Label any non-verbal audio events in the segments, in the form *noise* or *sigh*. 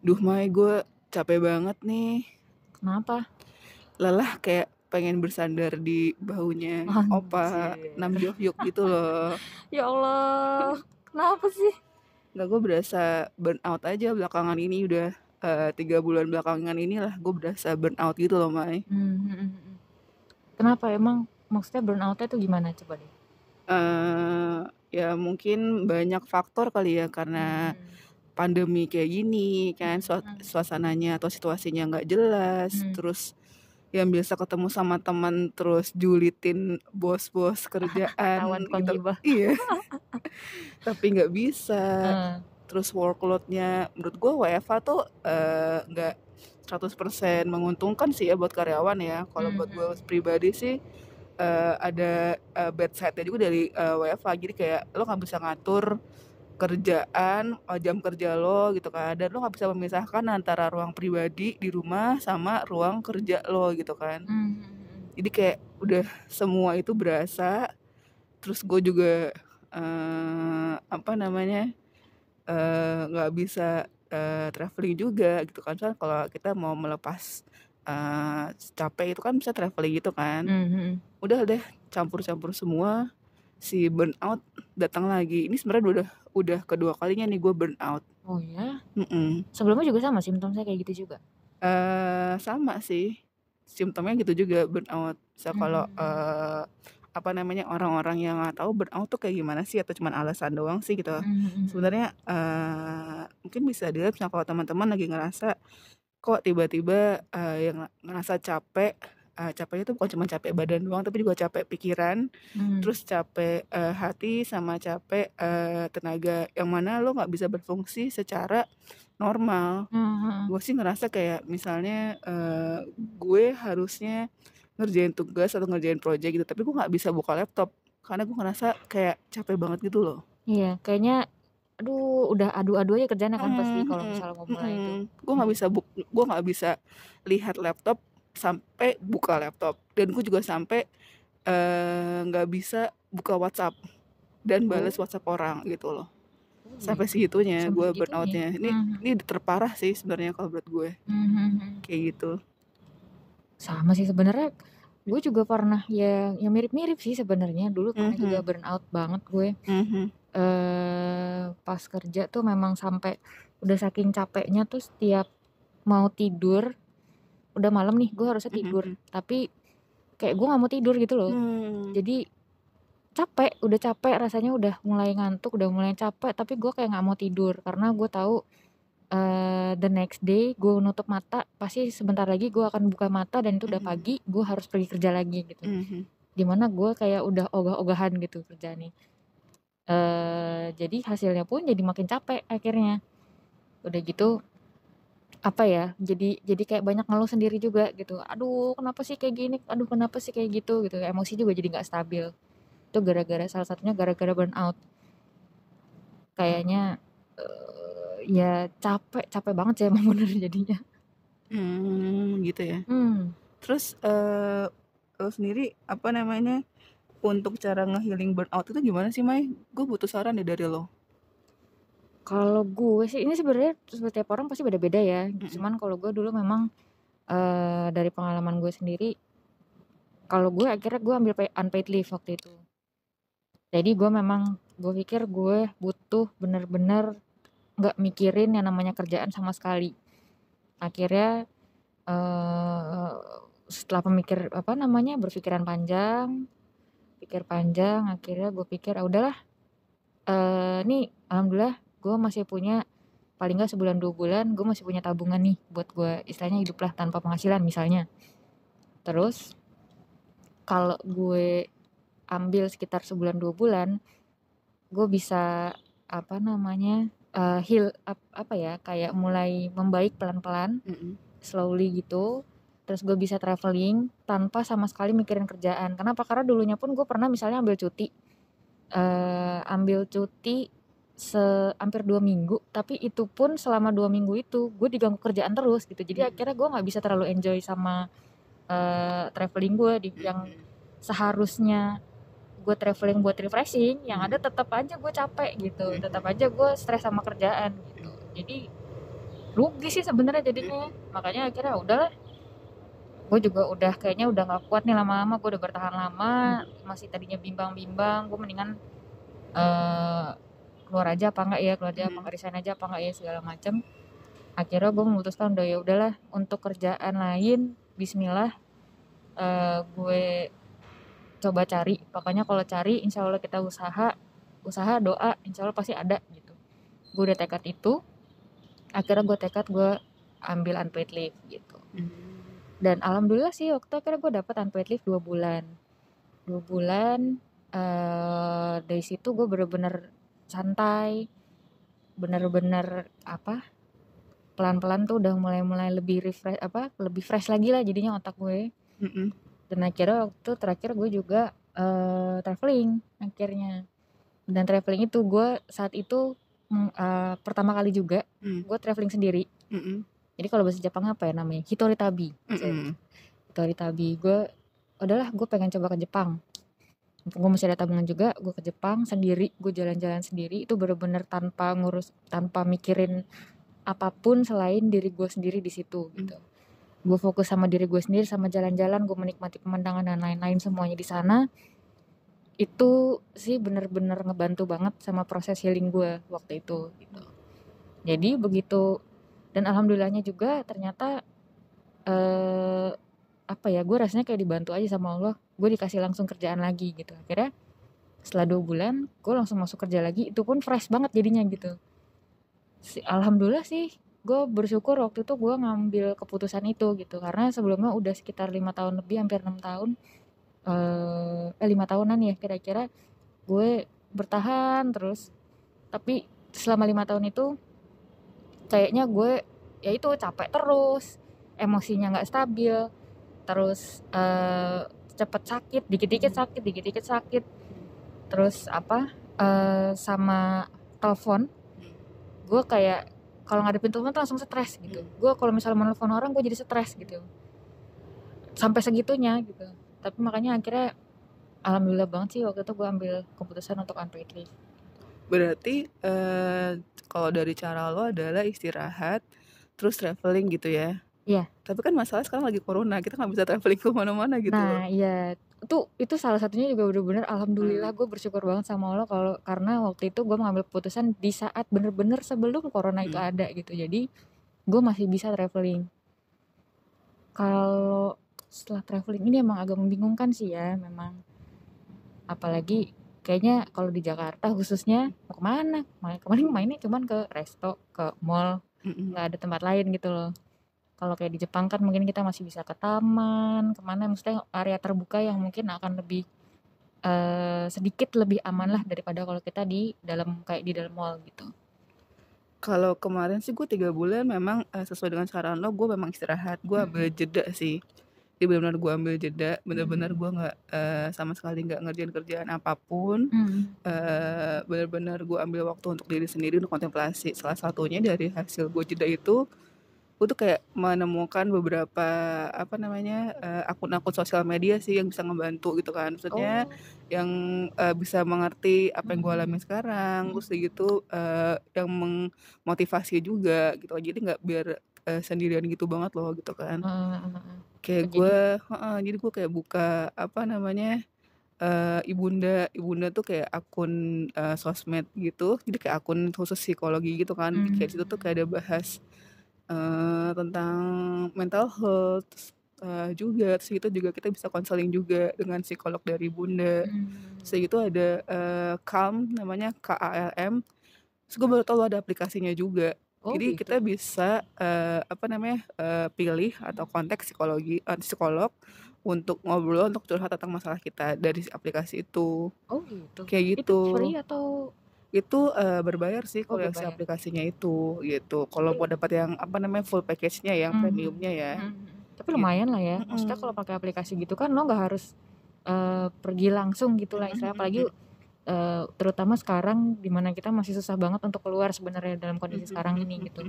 Duh Mai gue capek banget nih Kenapa? Lelah kayak pengen bersandar di bahunya Opa Anjir. Nam Yok gitu loh *laughs* Ya Allah, kenapa sih? Nggak gue berasa burn out aja belakangan ini udah eh, tiga bulan belakangan ini lah gue berasa burn out gitu loh Mai Hmm, hmm, hmm, hmm. Kenapa emang? Maksudnya burnoutnya tuh gimana coba deh? eh ya mungkin banyak faktor kali ya karena Hmm, pandemi kayak gini kan Hmm. suasananya atau situasinya nggak jelas Hmm. terus yang biasa ketemu sama teman terus julitin bos-bos *laughs* kerjaan Ketahuan gitu. iya. *laughs* *laughs* Tapi nggak bisa. Hmm, terus workloadnya menurut gue WFA tuh eh, nggak 100% menguntungkan sih ya buat karyawan ya. Kalau Hmm, buat gue hmm. pribadi sih eh, ada eh, bad side-nya juga dari eh, WFA jadi kayak lo nggak bisa ngatur kerjaan eh, jam kerja lo gitu kan. Dan lo nggak bisa memisahkan antara ruang pribadi di rumah sama ruang kerja lo gitu kan. Hmm. jadi kayak udah semua itu berasa. Terus gue juga eh, apa namanya eh, nggak bisa eh, traveling juga gitu kan. Soalnya kalau kita mau melepas eh, capek itu kan bisa traveling gitu kan. Hmm, hmm. udah deh campur-campur semua si burnout datang lagi ini sebenarnya udah udah kedua kalinya nih gue burnout Oh ya? Mm-mm. Sebelumnya juga sama simptom saya kayak gitu juga. eh sama sih simptomnya gitu juga burnout bisa kalau Hmm. eh, apa namanya orang-orang yang nggak tahu burnout tuh kayak gimana sih atau cuman alasan doang sih gitu Hmm, hmm, hmm. sebenarnya eh, mungkin bisa dilihat misalnya kalau teman-teman lagi ngerasa kok tiba-tiba eh, yang ngerasa capek eh, capeknya tuh bukan cuma capek badan doang tapi juga capek pikiran Hmm. terus capek eh, hati sama capek eh, tenaga yang mana lo nggak bisa berfungsi secara normal Hmm, hmm, hmm. gue sih ngerasa kayak misalnya eh, gue harusnya ngerjain tugas atau ngerjain project gitu tapi gue nggak bisa buka laptop karena gue ngerasa kayak capek banget gitu loh Iya, kayaknya aduh udah adu-adu aja kerjaan kan pasti Mm, kalau misalnya mau mulai itu. mm. gue nggak bisa buk gue nggak bisa lihat laptop sampai buka laptop. Dan gue juga sampai eh, nggak bisa buka WhatsApp dan balas Oh, WhatsApp orang gitu loh. Oh sampai gitu. segitunya. gue burnoutnya. Ini Hmm, ini terparah sih sebenarnya kalau menurut gue. Hmm, hmm, hmm. kayak gitu. Sama sih sebenarnya. Gue juga pernah ya yang mirip-mirip sih sebenarnya. Dulu pernah juga Mhm, burnout banget gue. Mhm, eh pas kerja tuh memang sampai udah saking capeknya tuh setiap mau tidur udah malam nih gue harusnya tidur. mhm, tapi kayak gue nggak mau tidur gitu loh. Hmm, jadi capek udah capek rasanya udah mulai ngantuk udah mulai capek tapi gue kayak nggak mau tidur. Karena gue tahu eh the next day gue nutup mata pasti sebentar lagi gue akan buka mata dan itu udah mhm, pagi gue harus pergi kerja lagi gitu. Mhm, di mana gue kayak udah ogah-ogahan gitu kerjanya eh jadi hasilnya pun jadi makin capek akhirnya. Udah gitu apa ya jadi jadi kayak banyak ngeluh sendiri juga gitu. Aduh kenapa sih kayak gini? Aduh kenapa sih kayak gitu? Gitu emosi juga jadi nggak stabil. Itu gara-gara salah satunya gara-gara burnout. Kayaknya eh, ya capek capek banget sih emang *laughs* bener jadinya. Hmm, gitu ya. Hmm. Terus eh lo sendiri apa namanya untuk cara ngehealing burnout itu gimana sih Mai? Gue butuh saran deh dari lo. Kalau gue sih ini sebenarnya setiap orang pasti beda-beda ya. Mm-mm. cuman kalau gue dulu memang eh dari pengalaman gue sendiri kalau gue akhirnya gue ambil pay- unpaid leave waktu itu. Jadi gue memang gue pikir gue butuh bener-bener nggak mikirin yang namanya kerjaan sama sekali. Akhirnya eh setelah pemikir apa namanya berpikiran panjang pikir panjang akhirnya gue pikir ah udahlah eh nih alhamdulillah gue masih punya paling nggak sebulan dua bulan gue masih punya tabungan nih buat gue istilahnya hidup lah tanpa penghasilan misalnya. Terus kalau gue ambil sekitar sebulan dua bulan gue bisa apa namanya eh, heal ap- apa ya kayak mulai membaik pelan-pelan Mm-mm. slowly gitu. Terus gue bisa traveling tanpa sama sekali mikirin kerjaan. Kenapa? Karena dulunya pun gue pernah misalnya ambil cuti eh ambil cuti se hampir dua minggu tapi itu pun selama dua minggu itu gue diganggu kerjaan terus gitu. Jadi Hmm. akhirnya gue nggak bisa terlalu enjoy sama eh traveling gue di yang seharusnya gue traveling buat refreshing yang ada tetap aja gue capek gitu tetap aja gue stres sama kerjaan gitu. Jadi rugi sih sebenarnya jadinya. Makanya akhirnya udahlah gue juga udah kayaknya udah nggak kuat nih lama-lama gue udah bertahan lama masih tadinya bimbang-bimbang gue mendingan uh, keluar aja apa enggak ya keluar aja apa Hmm. enggak resign aja apa enggak ya segala macam akhirnya gue memutuskan udah ya udahlah untuk kerjaan lain Bismillah eh, gue coba cari. Pokoknya kalau cari insya Allah kita usaha usaha doa insya Allah pasti ada gitu. Gue udah tekad itu akhirnya gue tekad gue ambil unpaid leave gitu. Dan alhamdulillah sih waktu akhirnya gue dapat unpaid leave dua bulan. Dua bulan eh dari situ gue bener-bener santai bener-bener apa pelan-pelan tuh udah mulai-mulai lebih refresh apa lebih fresh lagi lah jadinya otak gue Mm-mm. dan akhirnya waktu terakhir gue juga eh traveling akhirnya dan traveling itu gue saat itu mm, eh, pertama kali juga Mm. gue traveling sendiri Mm-mm. jadi kalau bahasa Jepang apa ya namanya hitori tabi Mm-mm. hitori tabi gue udahlah gue pengen coba ke Jepang gue masih ada tabungan juga gue ke Jepang sendiri gue jalan-jalan sendiri. Itu bener-bener tanpa ngurus tanpa mikirin apa pun selain diri gue sendiri di situ gitu. Gue fokus sama diri gue sendiri sama jalan-jalan gue menikmati pemandangan dan lain-lain semuanya di sana. Itu sih bener-bener ngebantu banget sama proses healing gue waktu itu gitu. Jadi begitu dan alhamdulillahnya juga ternyata eh apa ya gue rasanya kayak dibantu aja sama Allah. Gue dikasih langsung kerjaan lagi gitu. Akhirnya setelah dua bulan gue langsung masuk kerja lagi. Itu pun fresh banget jadinya gitu. Alhamdulillah sih gue bersyukur waktu itu gue ngambil keputusan itu gitu. Karena sebelumnya udah sekitar lima tahun lebih hampir enam tahun. Eh eh, lima tahunan ya kira-kira. Gue bertahan terus. Tapi selama lima tahun itu kayaknya gue ya itu capek terus. Emosinya nggak stabil terus eh cepet sakit dikit-dikit sakit dikit-dikit sakit. Terus apa eh sama telepon gue kayak kalau ngadepin telepon tuh langsung stres gitu. Gue kalau misalnya mau telepon orang gue jadi stres gitu. Sampai segitunya gitu. Tapi makanya akhirnya alhamdulillah banget sih waktu itu gue ambil keputusan untuk unpaid leave. Berarti eh kalau dari cara lo adalah istirahat, terus traveling gitu ya? Iya. Tapi kan masalah sekarang lagi corona, kita nggak bisa traveling ke mana-mana gitu loh. Nah, iya. Itu itu salah satunya juga bener-bener alhamdulillah gue bersyukur banget sama Allah kalau karena waktu itu gue mengambil keputusan di saat bener-bener sebelum corona itu Hmm. ada gitu. Jadi gue masih bisa traveling. Kalau setelah traveling ini emang agak membingungkan sih ya, memang. Apalagi kayaknya kalau di Jakarta khususnya mau ke mana? Kemarin mainnya cuman ke resto, ke mall, Mm-mm. nggak ada tempat lain gitu loh. Kalau kayak di Jepang kan mungkin kita masih bisa ke taman, ke mana maksudnya area terbuka yang mungkin akan lebih eh sedikit lebih aman lah daripada kalau kita di dalam kayak di dalam mall gitu. Kalau kemarin sih gue tiga bulan memang eh, sesuai dengan saran lo, gue memang istirahat, gue ambil jeda sih. Jadi benar-benar gue ambil jeda, benar-benar gue nggak eh, sama sekali nggak ngerjain kerjaan apa pun. Hmm. eh benar-benar gue ambil waktu untuk diri sendiri untuk kontemplasi. Salah satunya dari hasil gue jeda itu, gue tuh kayak menemukan beberapa apa namanya eh, akun-akun sosial media sih yang bisa ngebantu gitu kan. Maksudnya Oh. yang eh, bisa mengerti apa yang gue Hmm. alami sekarang, Hmm. terus gitu eh, yang memotivasi juga gitu. Jadi nggak biar eh, sendirian gitu banget loh gitu kan. Heeh, heeh, heeh. Kayak gue, heeh, jadi gue kayak buka apa namanya eh ibunda ibunda tuh kayak akun eh, sosmed gitu jadi kayak akun khusus psikologi gitu kan Hmm. kayak situ tuh kayak ada bahas eh, tentang mental health eh, juga terus itu juga kita bisa konseling juga dengan psikolog dari bunda Hmm. terus gitu ada eh, Calm namanya K A L M terus gue baru tahu ada aplikasinya juga Oh, jadi gitu. kita bisa eh, apa namanya eh, pilih atau kontak psikologi eh, psikolog untuk ngobrol untuk curhat tentang masalah kita dari aplikasi itu Oh, gitu. kayak Itu gitu free atau itu eh, berbayar sih Oh, kalau yang si aplikasinya itu gitu kalau mau dapat yang apa namanya full package-nya yang Hmm. premiumnya ya Hmm, hmm. Tapi gitu lumayan lah ya. Maksudnya kalau pakai aplikasi gitu kan lo nggak harus eh, pergi langsung gitu lah istilahnya. Apalagi eh, terutama sekarang di mana kita masih susah banget untuk keluar sebenarnya dalam kondisi sekarang ini gitu.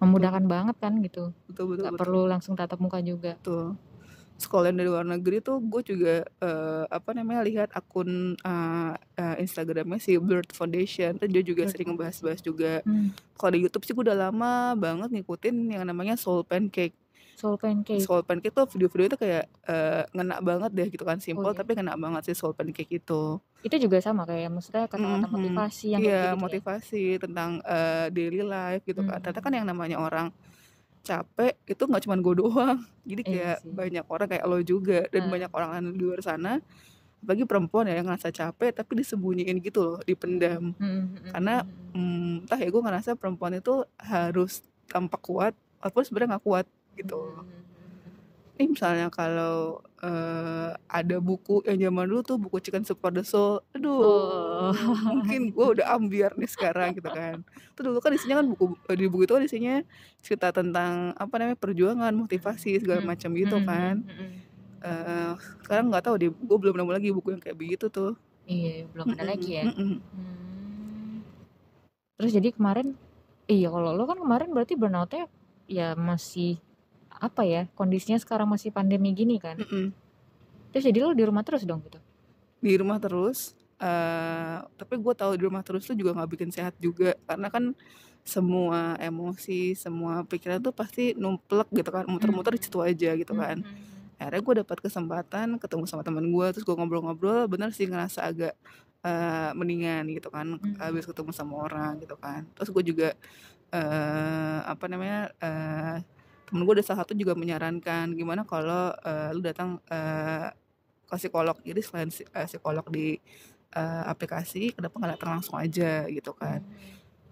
Memudahkan banget kan gitu. betul betul Nggak betul perlu langsung tatap muka juga. betul sekolah dari luar negeri tuh gue juga uh, apa namanya lihat akun uh, uh, Instagramnya si Bird Foundation tuh dia juga sering bahas-bahas juga hmm. kalau di YouTube sih gue udah lama banget ngikutin yang namanya Soul Pancake Soul Pancake Soul Pancake tuh video-video itu kayak uh, ngena banget deh gitu kan simple oh, iya. tapi ngena banget sih Soul Pancake itu itu juga sama kayak maksudnya kata-kata mm -hmm. motivasi yang iya gitu motivasi ya? tentang uh, daily life gitu mm -hmm. kan ternyata kan yang namanya orang capek itu nggak cuma gue doang. Jadi iya kayak iya banyak orang kayak lo juga dan hmm. banyak orang di luar sana. Bagi perempuan ya yang ngerasa capek tapi disembunyiin gitu loh dipendam hmm. hmm, hmm karena hmm, hmm. entah ya gue ngerasa perempuan itu harus tampak kuat walaupun sebenarnya nggak kuat gitu. Hmm ini misalnya kalau uh, ada buku yang zaman dulu tuh buku Chicken Soup for the Soul aduh oh. mungkin gue *laughs* udah ambiar nih sekarang gitu kan itu dulu kan isinya kan buku di buku itu kan isinya cerita tentang apa namanya perjuangan motivasi segala hmm. macam gitu hmm, kan uh, sekarang nggak tahu deh gue belum nemu lagi buku yang kayak begitu tuh iya belum ada lagi ya Hmm. terus jadi kemarin iya kalau lo kan kemarin berarti burnoutnya ya masih apa ya kondisinya sekarang masih pandemi gini kan mm -mm. terus jadi lo di rumah terus dong gitu di rumah terus uh, tapi gue tahu di rumah terus tuh juga nggak bikin sehat juga karena kan semua emosi semua pikiran tuh pasti numplek gitu kan muter-muter di situ aja gitu kan mm-hmm. akhirnya gue dapat kesempatan ketemu sama teman gue terus gue ngobrol-ngobrol bener sih ngerasa agak uh, mendingan gitu kan mm-hmm. habis ketemu sama orang gitu kan terus gue juga uh, apa namanya uh, temen gue ada salah satu juga menyarankan gimana kalau uh, lu datang uh, ke psikolog. Jadi selain uh, psikolog di uh, aplikasi kenapa nggak datang langsung aja gitu kan.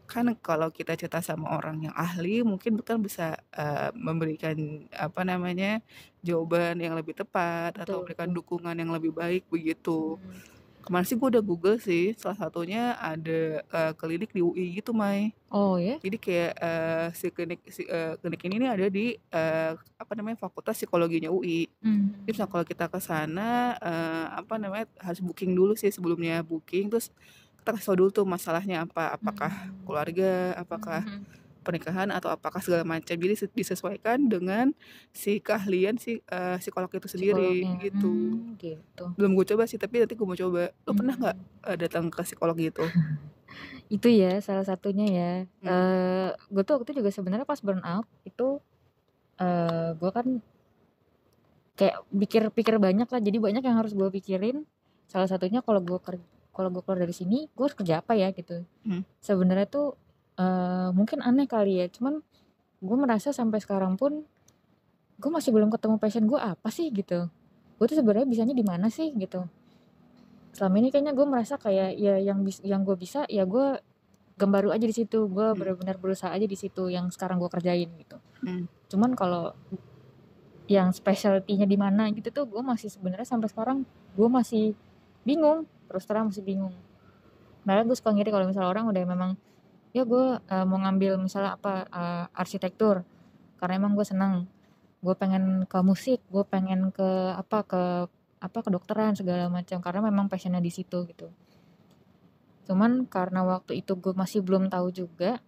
Kan kalau kita cerita sama orang yang ahli mungkin kan bisa uh, memberikan apa namanya jawaban yang lebih tepat atau memberikan dukungan yang lebih baik begitu. Hmm kemarin sih gue udah google sih salah satunya ada uh, klinik di UI gitu Mai. Oh ya? Jadi kayak uh, si klinik si, uh, klinik ini nih ada di uh, apa namanya fakultas psikologinya UI hmm. jadi kalau kita ke sana uh, apa namanya harus booking dulu sih sebelumnya booking. Terus kita kasih dulu tuh masalahnya apa. Apakah hmm. keluarga apakah hmm pernikahan atau apakah segala macam jadi disesuaikan dengan si keahlian si uh, psikolog itu sendiri Psikolognya. gitu. Hmm, gitu belum gue coba sih tapi nanti gue mau coba lo hmm. pernah nggak uh, datang ke psikolog gitu *laughs* itu ya salah satunya ya hmm. uh, eh, gue tuh waktu itu juga sebenarnya pas burnout itu uh, gue kan kayak pikir-pikir banyak lah jadi banyak yang harus gue pikirin salah satunya kalau gue kalau gue keluar dari sini gue harus kerja apa ya gitu hmm. sebenarnya tuh uh, mungkin aneh kali ya. Cuman gue merasa sampai sekarang pun gue masih belum ketemu passion gue apa sih gitu. Gue tuh sebenarnya bisanya di mana sih gitu. Selama ini kayaknya gue merasa kayak ya yang bis yang gue bisa ya gue gambaru aja di situ. Gue hmm. benar-benar berusaha aja di situ yang sekarang gue kerjain gitu. Hmm. cuman kalau yang specialty-nya di mana gitu tuh gue masih sebenarnya sampai sekarang gue masih bingung. Terus terang masih bingung. Malah gue suka ngiri kalau misalnya orang udah memang ya gue uh, mau ngambil misalnya apa uh, arsitektur. Karena emang gue seneng gue pengen ke musik gue pengen ke apa ke apa kedokteran segala macam. Karena memang passionnya di situ gitu. Cuman karena waktu itu gue masih belum tahu juga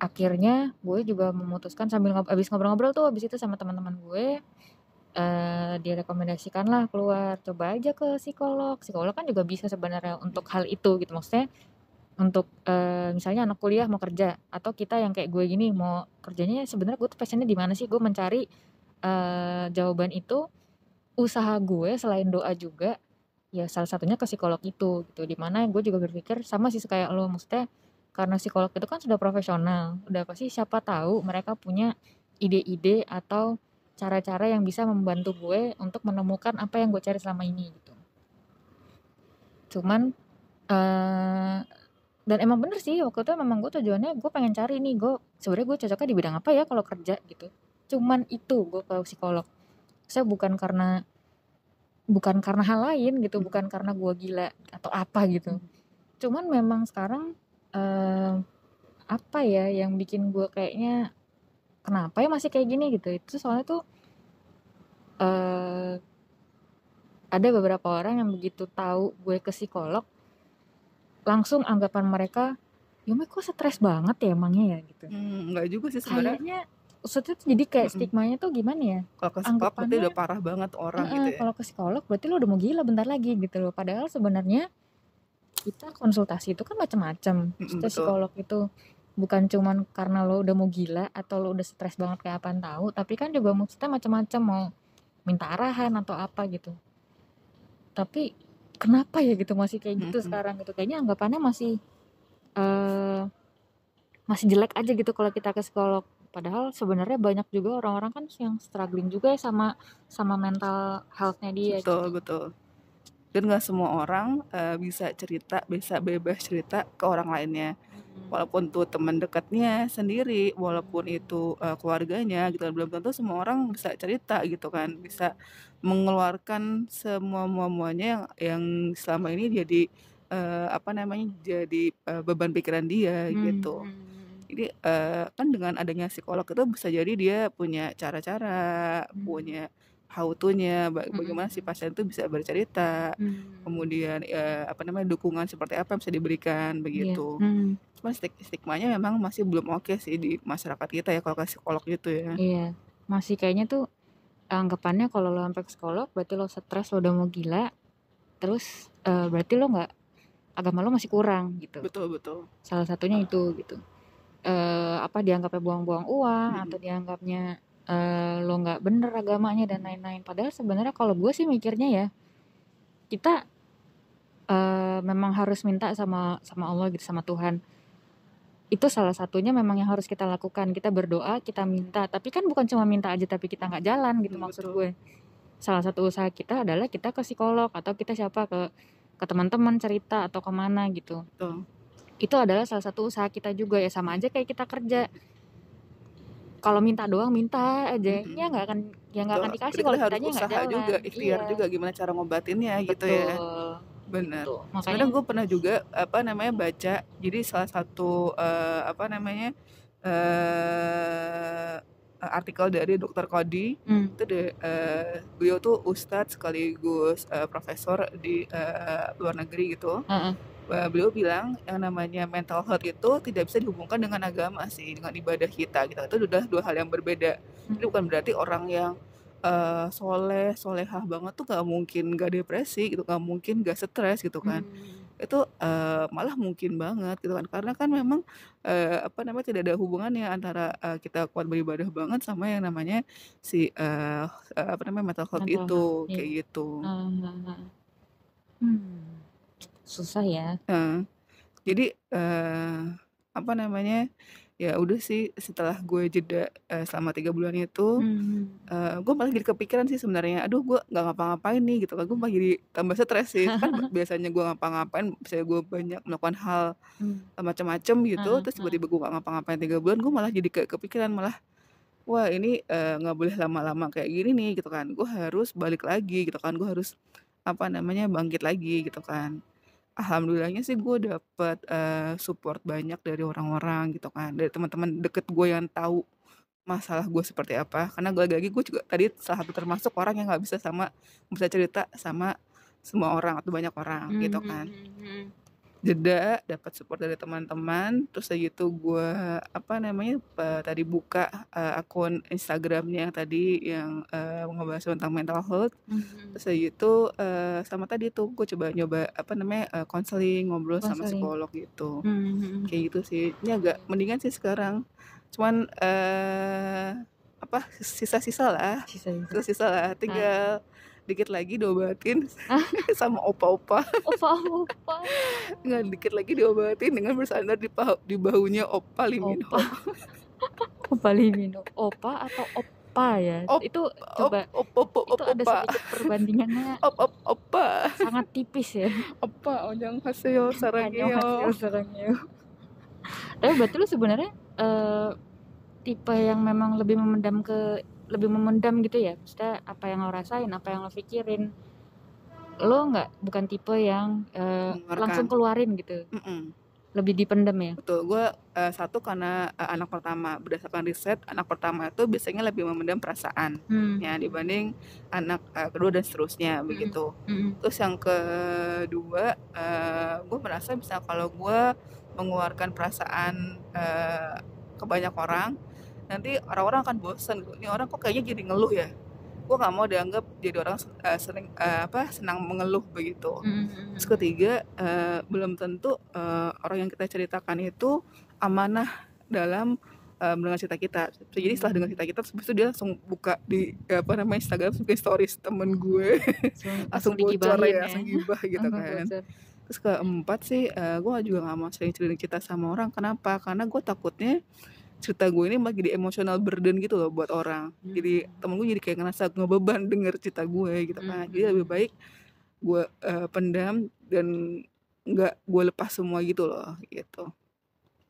akhirnya gue juga memutuskan sambil ngob abis ngobrol-ngobrol tuh abis itu sama teman-teman gue uh, direkomendasikan lah keluar. Coba aja ke psikolog. Psikolog kan juga bisa sebenarnya untuk hal itu gitu. Maksudnya untuk uh, misalnya anak kuliah mau kerja atau kita yang kayak gue gini mau kerjanya sebenarnya gue tuh passionnya di mana sih? Gue mencari uh, jawaban itu usaha gue selain doa juga ya salah satunya ke psikolog itu gitu. Di mana gue juga berpikir sama sih kayak lo maksudnya karena psikolog itu kan sudah profesional udah pasti siapa tahu mereka punya ide-ide atau cara-cara yang bisa membantu gue untuk menemukan apa yang gue cari selama ini gitu. Cuman uh, dan emang bener sih waktu itu memang gue tujuannya gue pengen cari nih gue sebenarnya gue cocoknya di bidang apa ya kalau kerja gitu. Cuman itu gue ke psikolog. Saya bukan karena bukan karena hal lain gitu bukan karena gue gila atau apa gitu. Cuman memang sekarang eh, apa ya yang bikin gue kayaknya kenapa ya masih kayak gini gitu. Itu soalnya tuh eh, ada beberapa orang yang begitu tahu gue ke psikolog langsung anggapan mereka Yumi kok stres banget ya emangnya ya? Gitu. Hmm, enggak juga sih sebenarnya. Kayaknya maksudnya tuh jadi kayak Mm-mm. stigmanya tuh gimana ya? Kalau ke psikolog berarti udah parah banget orang Heeh, gitu ya. kalau ke psikolog berarti lo udah mau gila bentar lagi gitu loh. Padahal sebenarnya kita konsultasi itu kan macam-macam. Betul. psikolog itu bukan cuman karena lo udah mau gila atau lo udah stres banget kayak apaan tahu tapi kan juga maksudnya macam-macam mau minta arahan atau apa gitu. Tapi kenapa ya gitu masih kayak gitu Mm-mm. sekarang gitu kayaknya anggapannya masih eh masih jelek aja gitu kalau kita ke psikolog padahal sebenarnya banyak juga orang-orang kan yang struggling juga ya sama sama mental healthnya dia betul gitu. betul dan nggak semua orang eh, bisa cerita bisa bebas cerita ke orang lainnya walaupun tuh teman dekatnya sendiri walaupun itu eh, keluarganya gitu kan. belum tentu semua orang bisa cerita gitu kan bisa mengeluarkan semua muanya yang yang selama ini jadi eh, apa namanya jadi eh, beban pikiran dia Hmm, gitu jadi eh, kan dengan adanya psikolog itu bisa jadi dia punya cara-cara Hmm. punya how to-nya bagaimana si pasien itu bisa bercerita Hmm. kemudian eh, apa namanya dukungan seperti apa yang bisa diberikan Iya. begitu Hmm, Cuma stig- stigmanya memang masih belum oke sih di masyarakat kita ya kalau ke psikolog gitu ya. iya masih kayaknya tuh anggapannya kalau lo sampai ke psikolog berarti lo stres lo udah mau gila terus eh, berarti lo nggak agama lo masih kurang gitu Betul betul. salah satunya itu gitu eh apa dianggapnya buang-buang uang Mm-mm. atau dianggapnya eh, lo nggak bener agamanya dan lain-lain padahal sebenarnya kalau gue sih mikirnya ya kita eh, memang harus minta sama sama Allah gitu sama Tuhan itu salah satunya memang yang harus kita lakukan kita berdoa kita minta tapi kan bukan cuma minta aja tapi kita nggak jalan gitu Hmm, maksud betul. gue salah satu usaha kita adalah kita ke psikolog atau kita siapa ke ke teman-teman cerita atau ke mana gitu Betul. itu adalah salah satu usaha kita juga ya sama aja kayak kita kerja kalau minta doang minta aja Mm-mm. ya nggak akan ya nggak akan Betul. dikasih kalau kita kitanya nggak usaha jalan juga, ikhtiar iya juga gimana cara ngobatinnya gitu ya. Benar. gitu. makanya gue pernah juga apa namanya baca. Jadi salah satu eh, apa namanya eh artikel dari Dr. Kodi hmm, itu de, eh, beliau tuh ustadz sekaligus eh, profesor di eh, luar negeri gitu. Bah, beliau bilang yang namanya mental health itu tidak bisa dihubungkan dengan agama sih, dengan ibadah kita gitu. Itu udah dua hal yang berbeda. Jadi hmm, bukan berarti orang yang eh, soleh, solehah banget tuh gak mungkin gak depresi gitu, gak mungkin gak stres gitu kan. hmm, Itu eh, malah mungkin banget gitu kan. Karena kan memang eh, apa namanya tidak ada hubungannya antara eh, kita kuat beribadah banget sama yang namanya si eh, eh, apa namanya mental health mental itu health iya kayak gitu. Ah. hmm, susah ya Nah, jadi eh, apa namanya ya udah sih setelah gue jeda eh, selama tiga bulan itu hmm, eh, gue malah jadi kepikiran sih sebenarnya aduh gue nggak ngapa-ngapain nih gitu kan. Gue malah jadi tambah stres sih. *laughs* Kan biasanya gue ngapa-ngapain misalnya gue banyak melakukan hal hmm, eh, macam-macam gitu ah, terus ah, tiba-tiba gue nggak ngapa-ngapain tiga bulan gue malah jadi kayak kepikiran malah wah ini nggak boleh lama-lama kayak gini nih gitu kan. Gue harus balik lagi gitu kan. Gue harus apa namanya bangkit lagi gitu kan alhamdulillahnya sih gue dapet eh, support banyak dari orang-orang gitu kan dari teman-teman deket gue yang tahu masalah gue seperti apa karena gue lagi gue juga tadi salah satu termasuk orang yang nggak bisa sama bisa cerita sama semua orang atau banyak orang hmm, gitu hmm, kan hmm, hmm. Jeda dapat support dari teman-teman. Terus kayak gitu gue apa namanya pa- tadi buka eh, akun Instagramnya yang tadi yang eh, ngebahas tentang mental health. Hmm, hmm. terus kayak gitu eh, sama tadi tuh gue coba nyoba apa namanya eh, konseling ngobrol sama konseling psikolog gitu. Hmm, hmm, hmm. kayak gitu sih. Ini agak mendingan sih sekarang. Cuman eh apa sisa-sisa lah. Sisa-sisa. Lah. Ah. tinggal dikit lagi diobatin ah. *laughs* sama opa-opa. Opa opa *laughs* nggak dikit lagi diobatin dengan bersandar di, paha- di bahunya opa Liminho opa. *laughs* Opa limino. Opa atau opa ya? Op itu op coba op op op itu ada opa. sedikit perbandingannya. Op op opa. Sangat tipis ya. Opa onyang haseyo Annyeonghaseyo sarangeo. Tapi berarti lu sebenarnya eh, tipe yang memang lebih memendam ke lebih memendam gitu ya maksudnya apa yang lo rasain apa yang lo pikirin lo nggak bukan tipe yang eh, langsung keluarin gitu Mm-mm. lebih dipendam ya betul gue eh, satu karena eh, anak pertama berdasarkan riset anak pertama itu biasanya lebih memendam perasaan hmm. ya dibanding anak eh, kedua dan seterusnya Mm-mm. begitu Mm-mm. terus yang kedua eh, gue merasa bisa kalau gue mengeluarkan perasaan eh, ke banyak orang nanti orang-orang akan bosan. Ini orang kok kayaknya jadi ngeluh ya. Gue nggak mau dianggap jadi orang uh, sering uh, apa senang mengeluh begitu. Mhm, Terus ketiga uh, belum tentu uh, orang yang kita ceritakan itu amanah dalam uh, mendengar cerita kita. Jadi setelah dengar cerita kita, terus itu dia langsung buka di apa namanya Instagram, bikin stories temen gue, Langsung *laughs* bocor ya, ya. langsung gibah gitu kan. bocor. Terus keempat sih, uh, gue juga gak mau sering cerita sama orang. Kenapa? Karena gue takutnya cerita gue ini malah jadi emotional burden gitu loh buat orang. Jadi Mhm. temen gue jadi kayak ngerasa ngebeban denger cerita gue gitu kan. Jadi lebih Mhm. baik gue uh, pendam dan nggak gue lepas semua gitu loh gitu.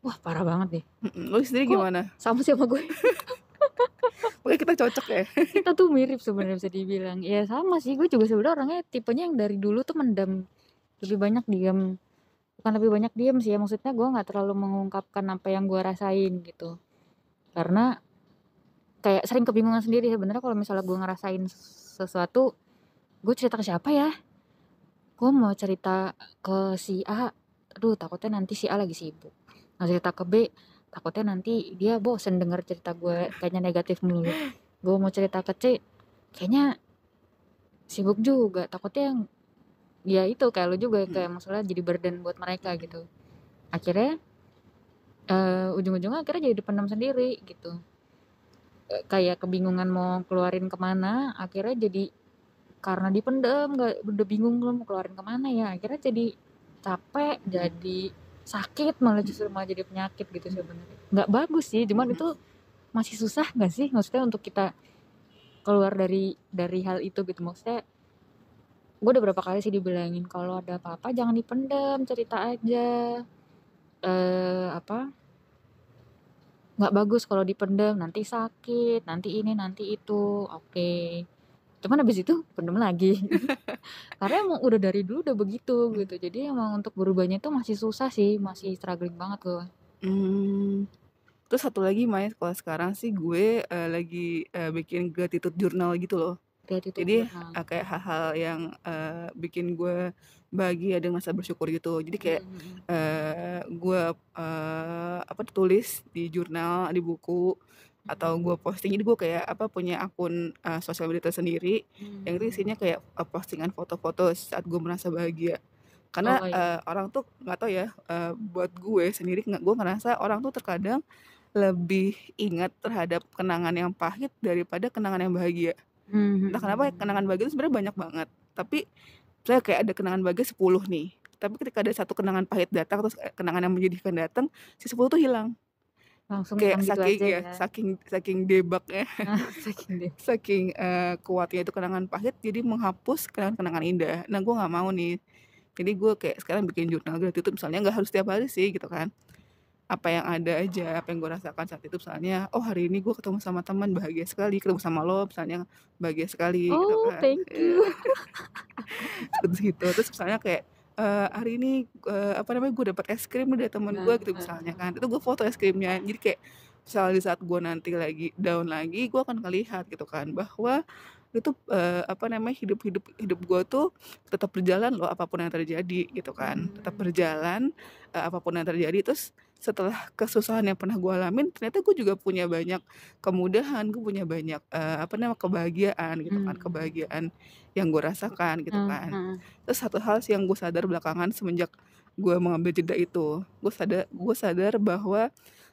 Wah, parah banget deh. Lu sendiri Kok gimana? sama sih sama gue? *laughs* Oke kita cocok ya. *laughs* Kita tuh mirip sebenarnya bisa dibilang. Ya sama sih, gue juga sebenarnya orangnya tipenya yang dari dulu tuh mendam. Lebih banyak diam. Bukan lebih banyak diam sih ya, maksudnya gue nggak terlalu mengungkapkan apa yang gue rasain gitu. Karena kayak sering kebingungan sendiri sebenarnya kalau misalnya gue ngerasain sesuatu, gue cerita ke siapa ya? Gue mau cerita ke si A, aduh takutnya nanti si A lagi sibuk. Nggak cerita ke B, takutnya nanti dia bosen denger cerita gue kayaknya negatif mulu. Gue mau cerita ke C, kayaknya sibuk juga. Takutnya yang ya itu kayak lu juga kayak masalah jadi burden buat mereka gitu. Akhirnya eh ujung-ujungnya akhirnya jadi dipendam sendiri gitu. Eh, kayak kebingungan mau keluarin ke mana, akhirnya jadi karena dipendam nggak udah bingung lu mau keluarin ke mana ya akhirnya jadi capek jadi sakit malah justru malah jadi penyakit gitu sebenarnya nggak bagus sih cuman itu masih susah nggak sih maksudnya untuk kita keluar dari dari hal itu gitu maksudnya gue udah berapa kali sih dibilangin kalau ada apa-apa jangan dipendam cerita aja. Eh apa? Nggak bagus kalau dipendam nanti sakit nanti ini nanti itu. Oke. Cuman habis itu pendem lagi. *laughs* Karena emang udah dari dulu udah begitu gitu. Jadi emang untuk berubahnya itu masih susah sih masih struggling banget gue Hmm. Terus satu lagi Mai, kalau sekarang sih gue uh, lagi uh, bikin gratitude journal gitu loh. Gratitude Jadi journal uh, kayak hal-hal yang uh, bikin gue bahagia dan merasa bersyukur gitu. Jadi kayak Mhm. uh, gue uh, apa tulis di jurnal, di buku atau gue posting. Jadi gue kayak apa punya akun uh, sosial media tersendiri yang itu Hmm. isinya kayak uh, postingan foto-foto saat gue merasa bahagia. Karena oh iya uh, orang tuh nggak tahu ya, uh, buat gue sendiri nggak gue ngerasa orang tuh terkadang lebih ingat terhadap kenangan yang pahit daripada kenangan yang bahagia. Entah kenapa ya, Mhm. kenangan bahagia itu sebenarnya banyak banget. Tapi saya kayak ada kenangan bahagia 10 nih. Tapi ketika ada satu kenangan pahit datang terus kayak kenangan yang menyedihkan datang, si 10 tuh hilang. langsung Kayak gitu saking aja ya, ya saking saking debaknya, *laughs* saking deh saking uh, kuatnya itu kenangan pahit jadi menghapus kenangan-kenangan indah. Nah gue nggak mau nih. Jadi gue kayak sekarang bikin jurnal gratitude misalnya nggak harus tiap hari sih gitu kan. Apa yang ada aja, apa yang gue rasakan saat itu misalnya, oh hari ini gue ketemu sama teman bahagia sekali, ketemu sama lo misalnya bahagia sekali gitu oh kan. thank Iya. you *laughs* Terus gitu. Terus misalnya kayak eh, hari ini eh, apa namanya gue dapat es krim dari teman gue gitu nah misalnya kan. Itu gue foto es krimnya. Jadi kayak misalnya di saat gue nanti lagi down lagi, gue akan ngelihat gitu kan bahwa itu eh, apa namanya hidup hidup hidup gue tuh tetap berjalan loh apa pun yang terjadi gitu kan tetap Hmm. berjalan eh, apa pun yang terjadi terus setelah kesusahan yang pernah gue alamin ternyata gue juga punya banyak kemudahan gue punya banyak eh, apa namanya kebahagiaan gitu kan Hmm. kebahagiaan yang gue rasakan gitu Hmm, kan hmm. terus satu hal sih yang gue sadar belakangan semenjak gue mengambil jeda itu gue sadar gue sadar bahwa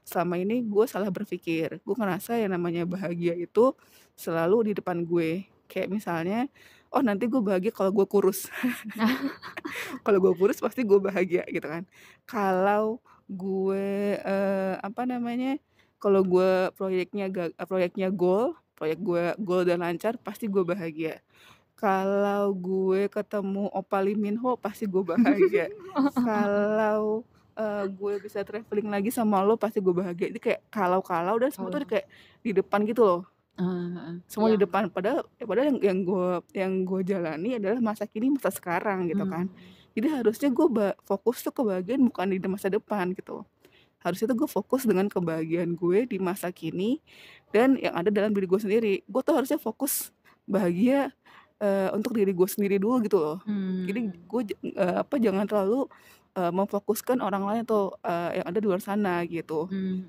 selama ini gue salah berpikir gue ngerasa yang namanya bahagia itu selalu di depan gue. Kayak misalnya oh nanti gue bahagia kalau gue kurus. *laughs* Kalau gue kurus pasti gue bahagia gitu kan. Kalau gue eh, apa namanya kalau gue proyeknya proyeknya goal proyek gue goal dan lancar pasti gue bahagia. Kalau gue ketemu Opa Lee Min Ho pasti gue bahagia. Kalau eh, gue bisa traveling lagi sama lo pasti gue bahagia. Ini kayak kalau-kalau dan semua tuh kalau. kayak di depan gitu loh Semua di yang depan. Padahal ya padahal yang yang gue yang gue jalani adalah masa kini masa sekarang gitu kan. Hmm. jadi harusnya gue fokus tuh kebahagiaan bukan di masa depan gitu harusnya tuh gue fokus dengan kebahagiaan gue di masa kini dan yang ada dalam diri gue sendiri. Gue tuh harusnya fokus bahagia eh, untuk diri gue sendiri dulu gitu loh. Jadi Hmm. gue j- eh, apa jangan terlalu eh, memfokuskan orang lain atau eh, yang ada di luar sana gitu. Hmm,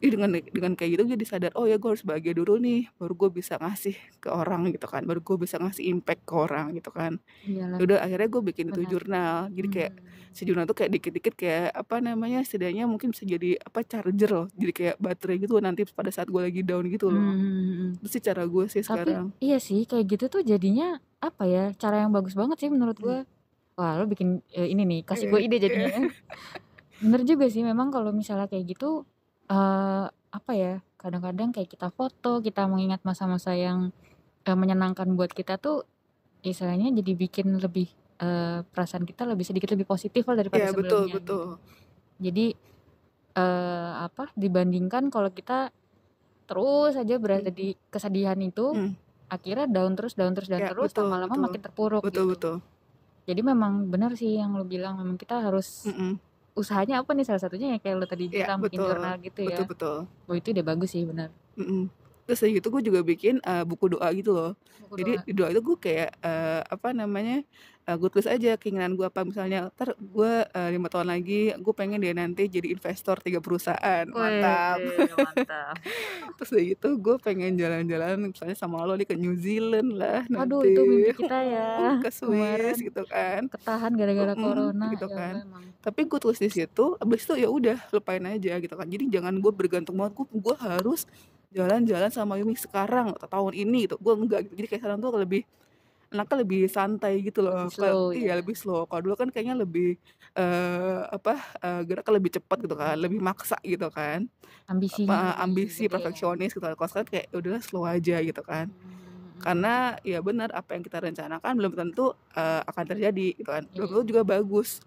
hmm, hmm. Ih, dengan dengan kayak gitu jadi sadar oh ya gue harus bahagia dulu nih baru gue bisa ngasih ke orang gitu kan baru gue bisa ngasih impact ke orang gitu kan Iyalah. Ya udah akhirnya gue bikin itu Benar. jurnal jadi kayak Hmm. si jurnal tuh kayak dikit-dikit kayak apa namanya setidaknya mungkin bisa jadi apa charger loh jadi kayak baterai gitu nanti pada saat gue lagi down gitu loh Hmm. itu sih cara gue sih Tapi sekarang iya sih kayak gitu tuh jadinya apa ya cara yang bagus banget sih menurut gue. Wah lo bikin eh, ini nih kasih gue *laughs* ide jadinya. *laughs* Bener juga sih memang kalau misalnya kayak gitu eh apa ya kadang-kadang kayak kita foto kita mengingat masa-masa yang eh, menyenangkan buat kita tuh istilahnya jadi bikin lebih eh, perasaan kita lebih sedikit lebih positif lah daripada ya sebelumnya. betul gitu. betul Jadi eh apa dibandingkan kalau kita terus aja berada Hmm. di kesedihan itu Hmm. akhirnya down terus down terus down Ya, terus betul, lama-lama betul. makin terpuruk betul gitu. betul Jadi memang benar sih yang lo bilang memang kita harus Mm-mm. Usahanya apa nih salah satunya ya kayak lo tadi ya bilang bikin betul jurnal gitu ya. betul betul Oh itu ide bagus sih benar. Mm-mm. Terus dari gitu gue juga bikin eh, buku doa gitu loh Buku jadi doa. di doa itu gue kayak eh, apa namanya eh, gue tulis aja keinginan gue apa misalnya ntar gue lima tahun lagi gue pengen dia nanti jadi investor tiga perusahaan mantap Wih, mantap. *laughs* terus dari gitu gue pengen jalan-jalan misalnya sama lo nih ke New Zealand lah nanti itu mimpi kita ya. *laughs* ke Swiss gitu kan ketahan gara-gara Mm-mm, corona gitu ya kan. Allah, emang. tapi gue tulis di situ abis itu ya udah lupain aja gitu kan jadi jangan gue bergantung banget gue gue harus jalan-jalan sama Yumi sekarang atau tahun ini gitu gue enggak gitu jadi kayak sekarang tuh lebih anaknya lebih santai gitu loh Lebih slow iya ya. lebih slow kalau dulu kan kayaknya lebih eh apa eh, geraknya lebih cepat gitu kan lebih maksa gitu kan Ambisinya apa, lebih ambisi ya. perfeksionis gitu kalau sekarang kayak "Ya udahlah slow aja gitu kan Hmm. karena ya benar apa yang kita rencanakan belum tentu eh, akan terjadi gitu kan belum Iya. tentu juga bagus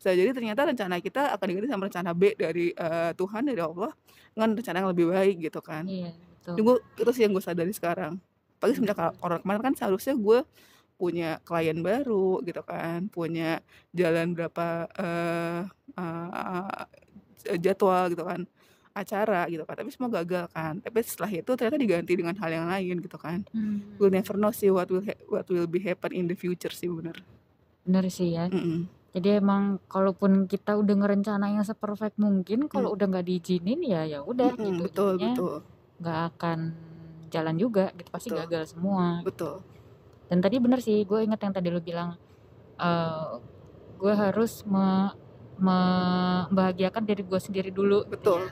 bisa jadi ternyata rencana kita akan diganti sama rencana B dari eh, Tuhan dari Allah dengan rencana yang lebih baik gitu kan Iya betul. Jadi itu sih yang gue sadari sekarang pagi semenjak orang kemarin kan seharusnya gue punya klien baru gitu kan punya jalan berapa eh, eh, jadwal gitu kan acara gitu kan tapi semua gagal kan tapi setelah itu ternyata diganti dengan hal yang lain gitu kan Hmm. we'll never know sih what will ha- what will be happen in the future sih bener Bener sih ya. Mm-mm. Jadi emang kalaupun kita udah ngerencanain yang seperfect mungkin, kalau udah nggak diizinin ya ya udah Mm-mm, gitu. betul Jadinya betul nggak akan jalan juga gitu pasti Betul. gagal semua. betul Dan tadi bener sih, gue inget yang tadi lu bilang, eh gue harus me- membahagiakan diri gue sendiri dulu. gitu Betul. ya.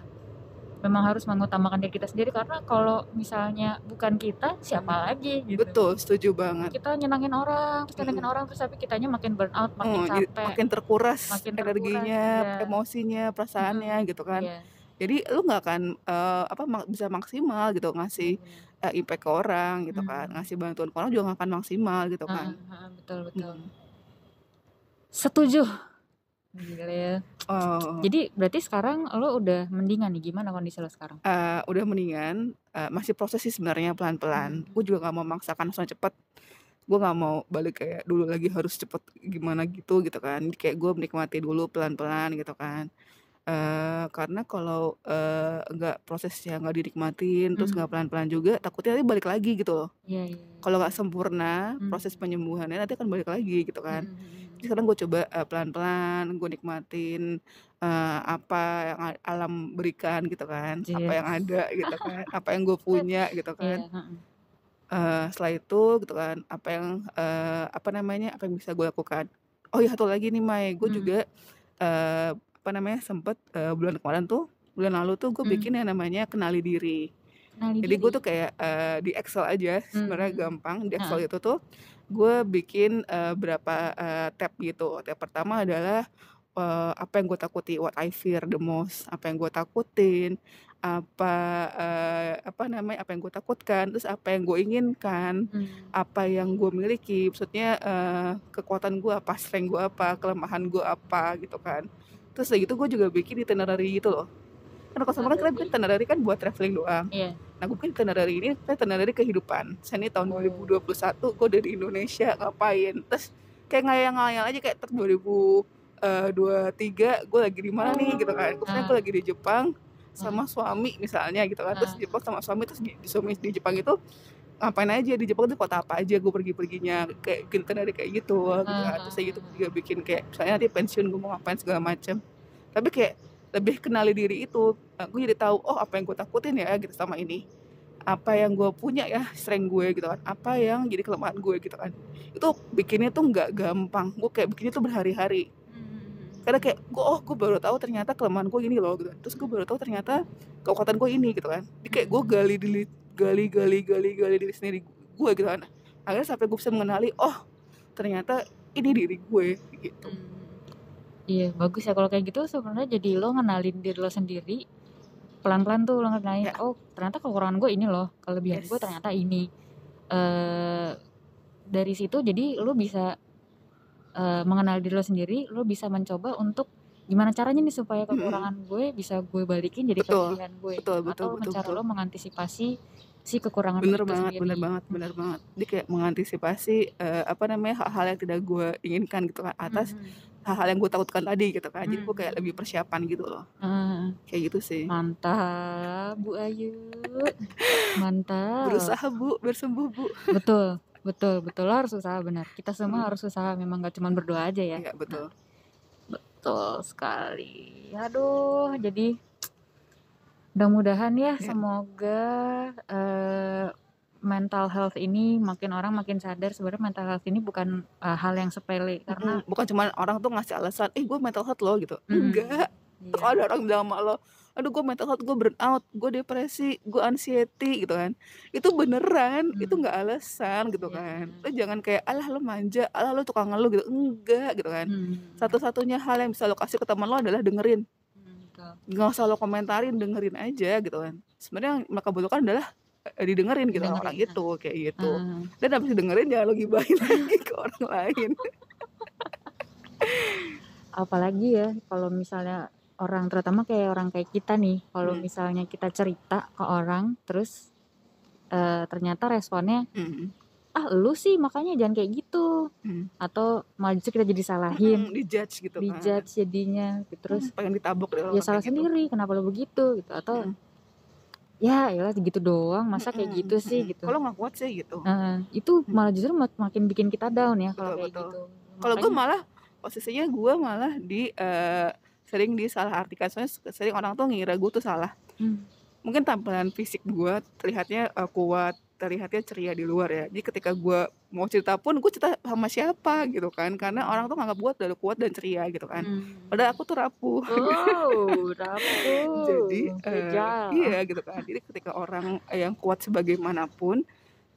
Memang harus mengutamakan diri kita sendiri karena kalau misalnya bukan kita, siapa lagi gitu. betul setuju banget Kita nyenangin orang, terus nyenangin orang, terus tapi kitanya makin burn out, makin jadi capek. makin terkuras Makin terkuras, energinya iya. emosinya perasaannya gitu kan Iya, jadi lu nggak akan eh, apa bisa maksimal gitu ngasih bener. eh, impact ke orang gitu kan Hmm. ngasih bantuan ke orang juga nggak akan maksimal gitu Ah, kan ah, betul betul. Hmm. Setuju. Gila ya. oh Jadi berarti sekarang lo udah mendingan nih gimana kondisi lo sekarang? eh, udah mendingan eh, masih proses sih sebenarnya pelan-pelan Hmm. gue juga nggak mau memaksakan langsung cepet gue nggak mau balik kayak dulu lagi harus cepet gimana gitu gitu kan kayak gue menikmati dulu pelan-pelan gitu kan eh karena kalau nggak prosesnya nggak dinikmatin terus Hmm. nggak pelan-pelan juga takutnya nanti balik lagi gitu loh Iya iya. kalau nggak sempurna Hmm. proses penyembuhannya nanti akan balik lagi gitu kan Hmm, hmm, Jadi sekarang gue coba eh, pelan-pelan gue nikmatin eh, apa yang alam berikan gitu kan apa Yes. yang ada gitu kan *laughs* apa yang gue punya gitu hmm. Iya, kan heeh. Eh, setelah itu gitu kan apa yang eh, apa namanya apa yang bisa gue lakukan oh ya satu lagi nih Mai gue Hmm. juga eh, apa namanya sempet eh, bulan kemarin tuh bulan lalu tuh gue Hmm. bikin yang namanya kenali diri Kenali jadi gue tuh kayak eh, di Excel aja sebenarnya Hmm. gampang di Excel itu tuh gue bikin eh, berapa eh, tab gitu. Tab pertama adalah eh, apa yang gue takuti what I fear the most apa yang gue takutin apa eh, apa namanya apa yang gue takutkan terus apa yang gue inginkan Hmm. apa yang gue miliki maksudnya eh, kekuatan gue apa strength gue apa kelemahan gue apa gitu kan. Terus kayak gitu gue juga bikin itinerary gitu loh karena kalau sama kan kita bikin kan buat traveling doang. Iya. nah gue bikin itinerary ini saya itinerary kehidupan. Saya ini tahun 2021 gue dari Indonesia ngapain? Terus kayak ngayal-ngayal aja kayak ter 2023 gue lagi di mana nih gitu kan. Gue gue lagi di Jepang sama suami misalnya gitu kan. Terus Ah. di Jepang sama suami terus di, di suami di Jepang itu ngapain aja? Di Jepang itu kota apa aja gue pergi-perginya? Kayak bikin dari kayak gitu gitu kan. Ah, terus ah, kayak gitu juga bikin kayak misalnya nanti pensiun gue mau ngapain segala macam tapi kayak lebih kenali diri itu. Aku jadi tahu oh apa yang gue takutin ya gitu sama ini. Apa yang gue punya ya strength gue gitu kan. Apa yang jadi kelemahan gue gitu kan. Itu bikinnya tuh nggak gampang. Gue kayak bikinnya tuh berhari-hari. Karena kayak gue oh gue baru tahu ternyata kelemahan gue ini loh gitu terus gue baru tahu ternyata kekuatan gue ini gitu kan. Jadi kayak gue gali diri gali gali gali gali diri sendiri gue gitu kan. Akhirnya sampai gue bisa mengenali oh ternyata ini diri gue gitu Iya bagus ya kalau kayak gitu sebenarnya jadi lo ngenalin diri lo sendiri pelan-pelan tuh lo ngenalin Ya. oh ternyata kekurangan gue ini loh kelebihan Yes. gue ternyata ini eh dari situ jadi lo bisa eh, mengenal diri lo sendiri lo bisa mencoba untuk gimana caranya nih supaya kekurangan gue bisa gue balikin jadi Betul, kelebihan gue betul, betul, atau betul, betul. lo mengantisipasi si kekurangan bener itu banget sendiri. bener banget bener banget dia kayak mengantisipasi eh, apa namanya hal-hal yang tidak gue inginkan gitu kan atas Mhm. Hal-hal yang gue takutkan tadi gitu kan. Jadi gue kayak lebih persiapan gitu loh. Ah, kayak gitu sih. Mantap Bu Ayu. Mantap. Berusaha bu. Bersembuh bu. Betul betul betul. Lo harus usaha benar. Kita semua Hmm. harus usaha. Memang gak cuma berdoa aja ya. Iya betul. Betul sekali. Aduh jadi mudah-mudahan ya. Iya. semoga eh, mental health ini makin orang makin sadar sebenarnya mental health ini bukan eh, hal yang sepele karena Mm, bukan cuma orang tuh ngasih alasan eh gue mental health lo gitu. Mm. enggak. Iya, kalau ada orang bilang sama lo aduh gue mental health gue burn out gue depresi gue anxiety gitu kan. Itu beneran Hmm. itu nggak alasan gitu Iya. kan. lo jangan kayak alah lo manja alah lo tukang ngeluh gitu. Enggak gitu kan. Hmm, satu-satunya hal yang bisa lo kasih ke teman lo adalah dengerin. Hmm, betul. nggak usah lo komentarin dengerin aja gitu kan. Sebenarnya yang mereka butuhkan adalah didengerin gitu Dengerin, orang ah. itu kayak gitu Ah, dan habis didengerin jangan lo gibahin *laughs* lagi ke orang lain apalagi ya kalau misalnya orang terutama kayak orang kayak kita nih kalau Hmm. misalnya kita cerita ke orang terus eh, ternyata responnya Mm, ah lu sih makanya jangan kayak gitu mm. atau malah justru kita jadi salahin Mm, dijudge gitu kan dijudge jadinya terus Hmm, pengen ditabok ya salah gitu. sendiri kenapa lu begitu gitu atau Mm. Ya ya gitu doang. Masa kayak gitu sih mm-mm. gitu. Kalau nggak kuat sih gitu. Nah, itu Mm. malah justru mak- makin bikin kita down ya kalau Betul, kayak betul. gitu. Kalau gue malah posisinya gue malah di eh, sering disalahartikan. Soalnya sering orang tuh ngira gue tuh salah. Hmm, mungkin tampilan fisik gue terlihatnya eh, kuat terlihatnya ceria di luar ya jadi ketika gue mau cerita pun gue cerita sama siapa gitu kan karena orang tuh nganggap gue udah kuat dan ceria gitu kan hmm. padahal aku tuh rapuh Oh, *laughs* rapuh. jadi Fragile. iya gitu kan jadi ketika orang yang kuat sebagaimanapun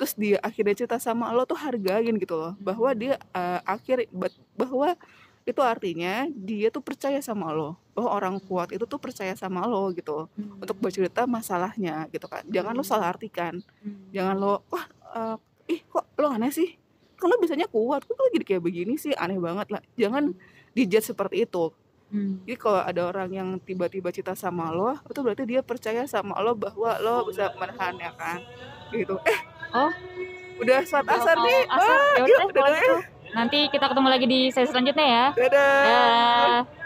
terus dia akhirnya cerita sama lo tuh hargain gitu loh bahwa dia eh, akhir bahwa itu artinya dia tuh percaya sama lo bahwa orang kuat itu tuh percaya sama lo gitu Hmm, untuk bercerita masalahnya gitu kan jangan lo salah artikan hmm. jangan lo wah eh, ih kok lo aneh sih kalau biasanya kuat kok lo jadi kayak begini sih aneh banget lah jangan dijudge seperti itu Hmm. jadi kalau ada orang yang tiba-tiba cerita sama lo, itu berarti dia percaya sama lo bahwa lo bisa menahan ya kan, gitu. Eh, Oh. udah Udah asar nih. asar. Ya yuk, udah. Nanti kita ketemu lagi di sesi selanjutnya ya. Dadah. Dah.